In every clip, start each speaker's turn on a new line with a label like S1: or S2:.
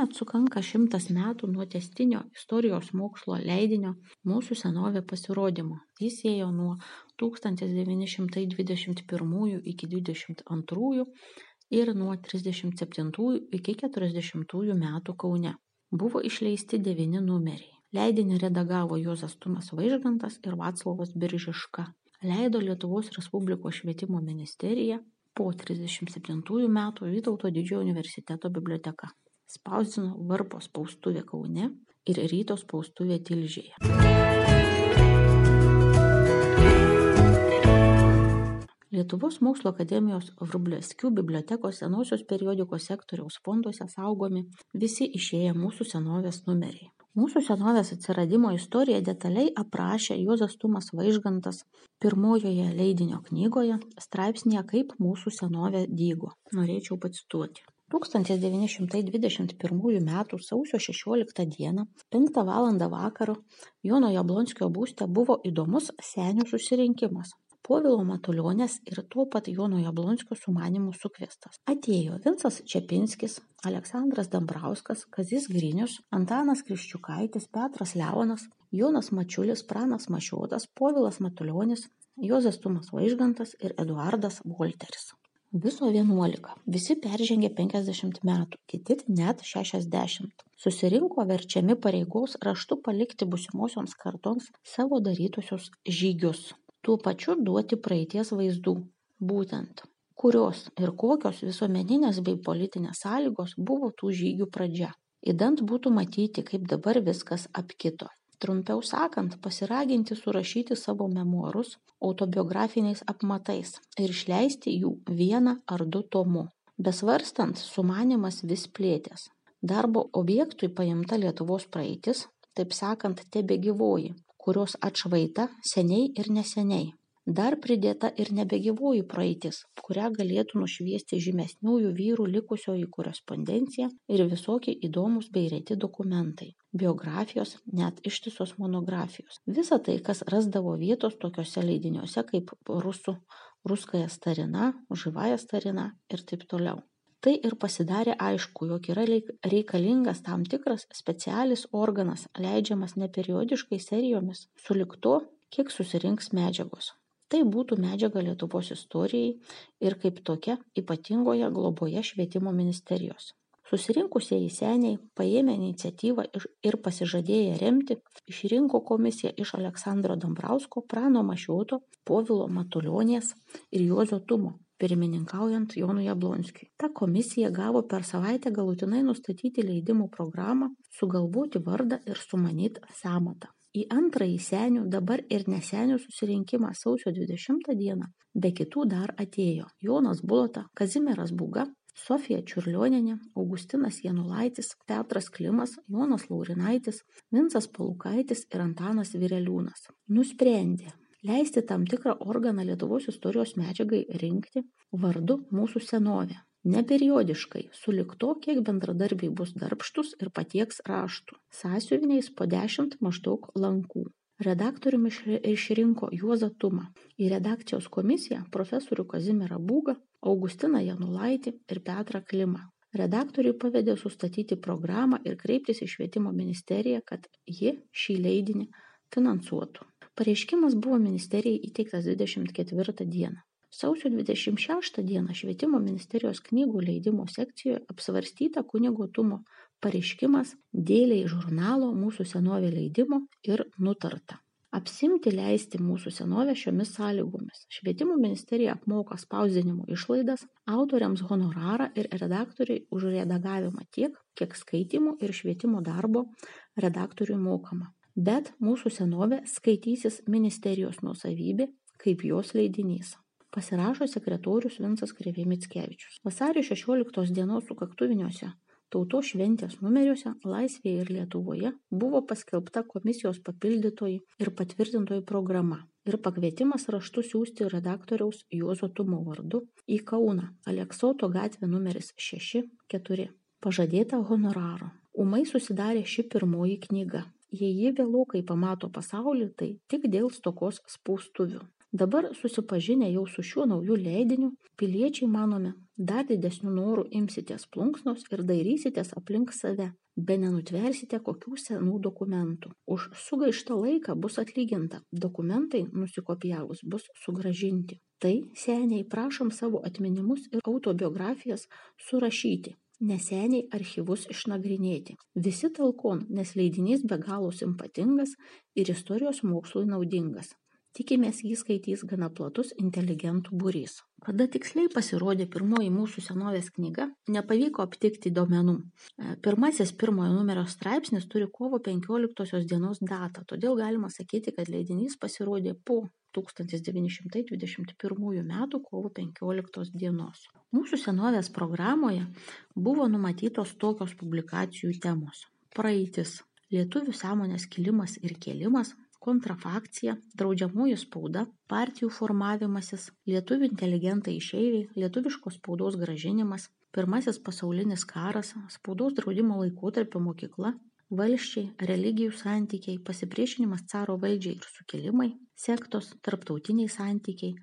S1: Šiemet sukanka šimtas metų nuo testinio istorijos mokslo leidinio Mūsų senovė pasirodymo. Jis ėjo nuo 1921 iki 22 ir nuo 37 iki 40 metų Kaune. Buvo išleisti devyni numeriai. Leidinį redagavo Jozas Tumas Vaižgantas ir Vaclavas Biržiška. Leido Lietuvos Respublikos švietimo ministerija po 37 metų Vytauto didžiojo universiteto biblioteka. Spausdino Varpo spaustuvė Kaune ir Ryto spaustuvė Tilžėje. Lietuvos mokslo akademijos Vrublevskių bibliotekos senosios periodikos sektoriaus fonduose saugomi visi išėję mūsų senovės numeriai. Mūsų senovės atsiradimo istoriją detaliai aprašė juozas tumas vaižgantas pirmojoje leidinio knygoje straipsnyje kaip mūsų senovė dygo. Norėčiau pacituoti 1921 m. sausio 16 d. 5 val. vakaro Jono Jablonskio būste buvo įdomus senių susirinkimas povilo matulionės ir tuo pat jono jablonskio sumanymu sukviestas atėjo vincas čepinskis aleksandras dambrauskas kazys grinius antanas kriščiukaitis petras leonas jonas mačiulis pranas mašiotas povilas matulionis juozas tumas vaižgantas ir eduardas volteris viso vienuolika. Visi peržengė penkiasdešimt metų kiti net šešiasdešimt. Susirinko verčiami pareigos raštu palikti būsimosioms kartoms savo darytuosius žygius. Tuo pačiu duoti praeities vaizdų. Būtent kurios ir kokios visuomeninės bei politinės sąlygos buvo tų žygių pradžia. Idant būtų matyti kaip dabar viskas apkito trumpiau sakant pasiraginti surašyti savo memuarus autobiografiniais apmatais ir išleisti jų vieną ar du tomu. Besvarstant sumanymas vis plėtės. Darbo objektui paimta lietuvos praeitis taip sakant tebegyvoji kurios atšvaita seniai ir neseniai dar pridėta ir nebegyvoji praeitis kurią galėtų nušviesti žymesniųjų vyrų likusioji korespondencija ir visokie įdomūs bei reti dokumentai biografijos net ištisos monografijos. Visa tai kas rasdavo vietos tokiuose leidiniuose kaip rusų ruskaja starina živąja starina ir taip toliau. Tai ir pasidarė aišku jog yra reikalingas tam tikras specialis organas leidžiamas ne periodiškai serijomis sulig to kiek susirinks medžiagos tai būtų medžiaga lietuvos istorijai ir kaip tokia ypatingoje globoje švietimo ministerijos. Susirinkusieji seniai paėmę iniciatyvą ir pasižadėję remti išrinko komisiją iš aleksandro dambrausko prano mašioto povilo matulionės ir juozo tumo pirmininkaujant jonui jablonskiui. Ta komisija gavo per savaitę galutinai nustatyti leidimų programą sugalvoti vardą ir sumanyt sąmatą į antrąjį senių dabar ir nesenių susirinkimą sausio dvidešimtą dieną. Be kitų dar atėjo jonas bulota kazimieras būga sofija čiurlionienė augustinas janulaitis petras klimas jonas laurinaitis vincas palukaitis ir antanas vireliūnas. Nusprendė leisti tam tikrą organą lietuvos istorijos medžiagai rinkti vardu mūsų senovė ne periodiškai sulig to kiek bendradarbiai bus darbštūs ir patieks raštų. Sąsiuviniais po dešimt maždaug lankų. Redaktoriumi išrinko juozą tumą. Į redakcijos komisiją profesorių kazimierą būgą augustiną janulaitį ir petrą klimą. Redaktoriui pavedė sustatyti programą ir kreiptis į švietimo ministeriją kad ji šį leidinį finansuotų. Pareiškimas buvo ministerijai įteiktas dvidešimt ketvirtą dieną sausio dvidešimt šeštą dieną švietimo ministerijos knygų leidimo sekcijoje apsvarstyta kunigo tumo pareiškimas dėlei žurnalo mūsų senovė leidimo ir nutarta. Apsimti leisti mūsų senovę šiomis sąlygomis. Švietimo ministerija apmoka spausdinimo išlaidas autoriams honorarą ir redaktoriui už redagavimą tiek kiek skaitymų ir švietimo darbo redaktoriui mokama. Bet mūsų senovė skaitysis ministerijos nuosavybė kaip jos leidinys pasirašo sekretorius vincas krėvė mickevičius. Vasario šešioliktos dienos sukaktuviniuose tautos šventės numeriuose laisvėje ir lietuvoje buvo paskelbta komisijos papildytoji ir patvirtintoji programa ir pakvietimas raštu siųsti redaktoriaus juozo tumo vardu į kauną. Aleksoto gatvė numeris šeši keturi. Pažadėta honoraro. Ūmai susidarė ši pirmoji knyga. Jei ji vėlokai pamato pasaulį tai tik dėl stokos spaustuvių Dabar susipažinę jau su šiuo nauju leidiniu, piliečiai manome, dar didesnių norų imsitės plunksnos ir dairysitės aplink save, be nenutversite kokių senų dokumentų. Už sugaištą laiką bus atlyginta, dokumentai nusikopijavus bus sugražinti. Tai seniai prašom savo atminimus ir autobiografijas surašyti, neseniai archyvus išnagrinėti. Visi talkon, nes leidinys be galo simpatingas ir istorijos mokslui naudingas. Tikimės jį skaitys gana platus inteligentų būrys. Kada tiksliai pasirodė pirmoji mūsų senovės knyga, nepavyko aptikti duomenų. E, pirmasis pirmojo numerio straipsnis turi kovo 15 dienos datą, todėl galima sakyti, kad leidinys pasirodė po 1921 m. kovo 15 dienos. Mūsų senovės programoje buvo numatytos tokios publikacijų temos. Praeitis, lietuvių sąmonės kilimas ir kėlimas, kontrafakcija draudžiamoji spauda partijų formavimasis lietuvių inteligentai išeiviai lietuviškos spaudos grąžinimas pirmasis pasaulinis karas spaudos draudimo laikotarpio mokykla valsčiai religijų santykiai pasipriešinimas caro valdžiai ir sukilimai sektos tarptautiniai santykiai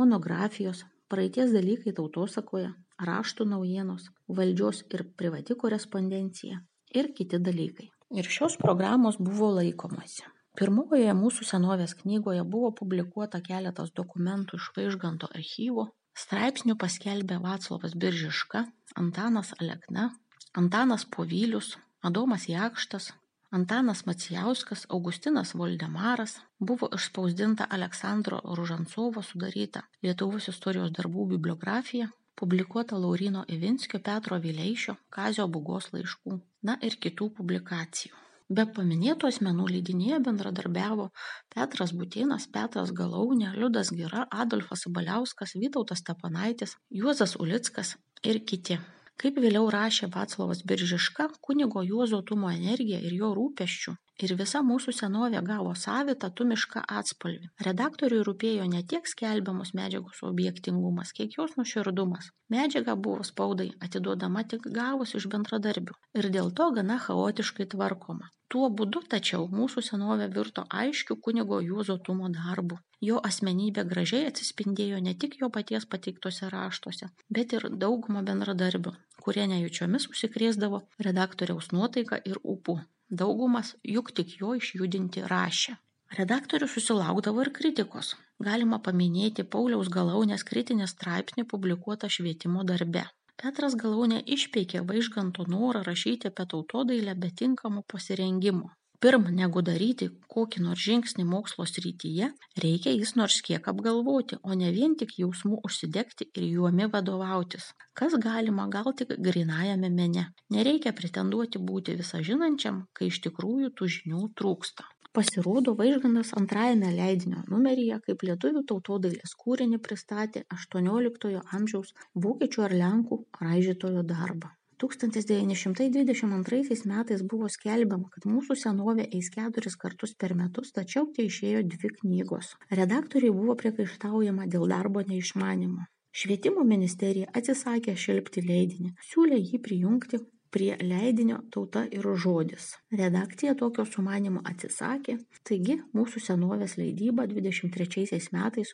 S1: monografijos praeities dalykai tautosakoje raštų naujienos valdžios ir privati korespondencija ir kiti dalykai. Ir šios programos buvo laikomasi pirmojoje mūsų senovės knygoje buvo publikuota keletas dokumentų iš vaižganto archyvo straipsnių paskelbė vaclovas biržiška antanas alekna antanas povylius adomas jakštas antanas macijauskas augustinas voldemaras. Buvo išspausdinta aleksandro ružancovo sudaryta lietuvos istorijos darbų bibliografija publikuota lauryno ivinskio petro vileišio kazio būgos laiškų na ir kitų publikacijų be paminėtų asmenų leidinyje bendradarbiavo petras butėnas petras galaunė liudas gira adolfas sabaliauskas vytautas steponaitis juozas ulickas ir kiti kaip vėliau rašė vaclovas biržiška kunigo juozo tumo energija ir jo rūpesčiu ir visa mūsų senovė gavo savitą tumišką atspalvį. Redaktoriui rūpėjo ne tiek skelbiamos medžiagos objektingumas kiek jos nuoširdumas. Medžiaga buvo spaudai atiduodama tik gavus iš bendradarbių ir dėl to gana chaotiškai tvarkoma. Tuo būdu tačiau mūsų senovė virto aiškiu kunigo juozo tumo darbu jo asmenybė gražiai atsispindėjo ne tik jo paties pateiktuose raštuose bet ir daugumo bendradarbių kurie nejučiomis užsikrėsdavo redaktoriaus nuotaika ir ūpu daugumas juk tik jo išjudinti rašė. Redaktorius susilaukdavo ir kritikos. Galima paminėti pauliaus galaunės kritinį straipsnį publikuotą švietimo darbe. Petras galaunė išpeikė vaižganto norą rašyti apie tautodailę be tinkamo pasirengimo pirm negu daryti kokį nors žingsnį mokslo srityje reikia jis nors kiek apgalvoti o ne vien tik jausmu užsidegti ir juomi vadovautis. Kas galima gal tik grynajame mene. Nereikia pretenduoti būti visažinančiam kai iš tikrųjų tų žinių trūksta. Pasirodo vaižgantas antrajame leidinio numeryje kaip lietuvių tautodailės kūrinį pristatė aštuonioliktojo amžiaus vokiečių ar lenkų raižytojo darbą. 1922 metais buvo skelbiama, kad mūsų senovė eis keturis kartus per metus, tačiau tai išėjo dvi knygos. Redaktoriai buvo priekaištaujama dėl darbo neišmanimo. Švietimo ministerija atsisakė šelpti leidinį, siūlė jį prijungti prie leidinio tauta ir žodis redakcija tokio sumanymo atsisakė taigi mūsų senovės leidyba dvidešimt trečiaisiais metais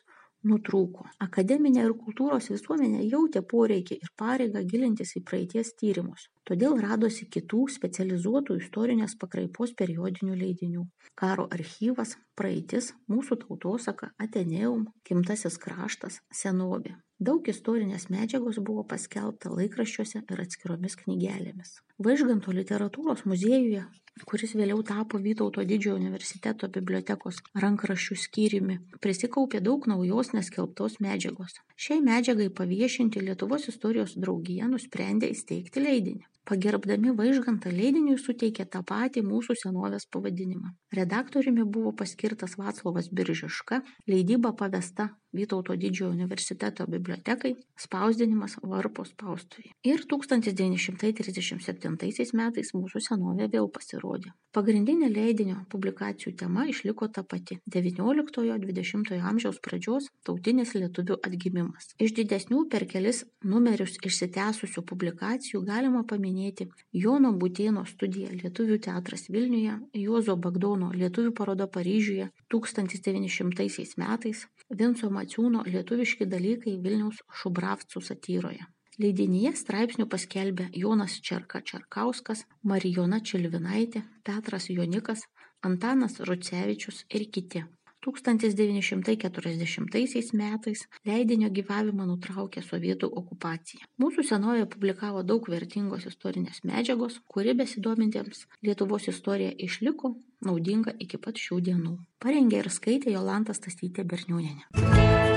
S1: nutrūko. Akademinė ir kultūros visuomenė jautė poreikį ir pareigą gilintis į praeities tyrimus todėl radosi kitų specializuotų istorinės pakraipos periodinių leidinių. Karo archyvas praeitis mūsų tautosaka ateneum gimtasis kraštas senovė. Daug istorinės medžiagos buvo paskelbta laikraščiuose ir atskiromis knygelėmis. Vaižganto literatūros muziejuje kuris vėliau tapo vytauto didžiojo universiteto bibliotekos rankraščių skyriumi prisikaupė daug naujos neskelbtos medžiagos. Šiai medžiagai paviešinti lietuvos istorijos draugija nusprendė įsteigti leidinį pagerbdami vaižgantą leidiniui suteikė tą patį mūsų senovės pavadinimą. Redaktoriumi buvo paskirtas vaclovas biržiška leidyba pavesta vytauto didžiojo universiteto bibliotekai spausdinimas varpo spaustuvėje. Ir tūkstantis devyni šimtai trisdešimt septintaisiais metais mūsų senovė vėl pasirodė. Pagrindinė leidinio publikacijų tema išliko ta pati devynioliktojo dvidešimtojo amžiaus pradžios tautinis lietuvių atgimimas. Iš didesnių per kelis numerius išsitęsusių publikacijų galima paminėti paminėti Jono Butėno studija Lietuvių teatras Vilniuje, Juozo Bagdono Lietuvių paroda Paryžiuje 1900 metais, Vinco Maciūno Lietuviški dalykai Vilniaus Šubravcų satyroje. Leidinyje straipsnių paskelbė Jonas Čerka Čerkauskas, Marijona Čilvinaitė, Petras Jonikas, Antanas Rucevičius ir kiti. 1940 metais leidinio gyvavimą nutraukė sovietų okupacija. Mūsų senoje publikavo daug vertingos istorinės medžiagos, kuri besidomintiems Lietuvos istorija išliko naudinga iki pat šių dienų. Parengė ir skaitė Jolanta Stasytė Berniūnenė.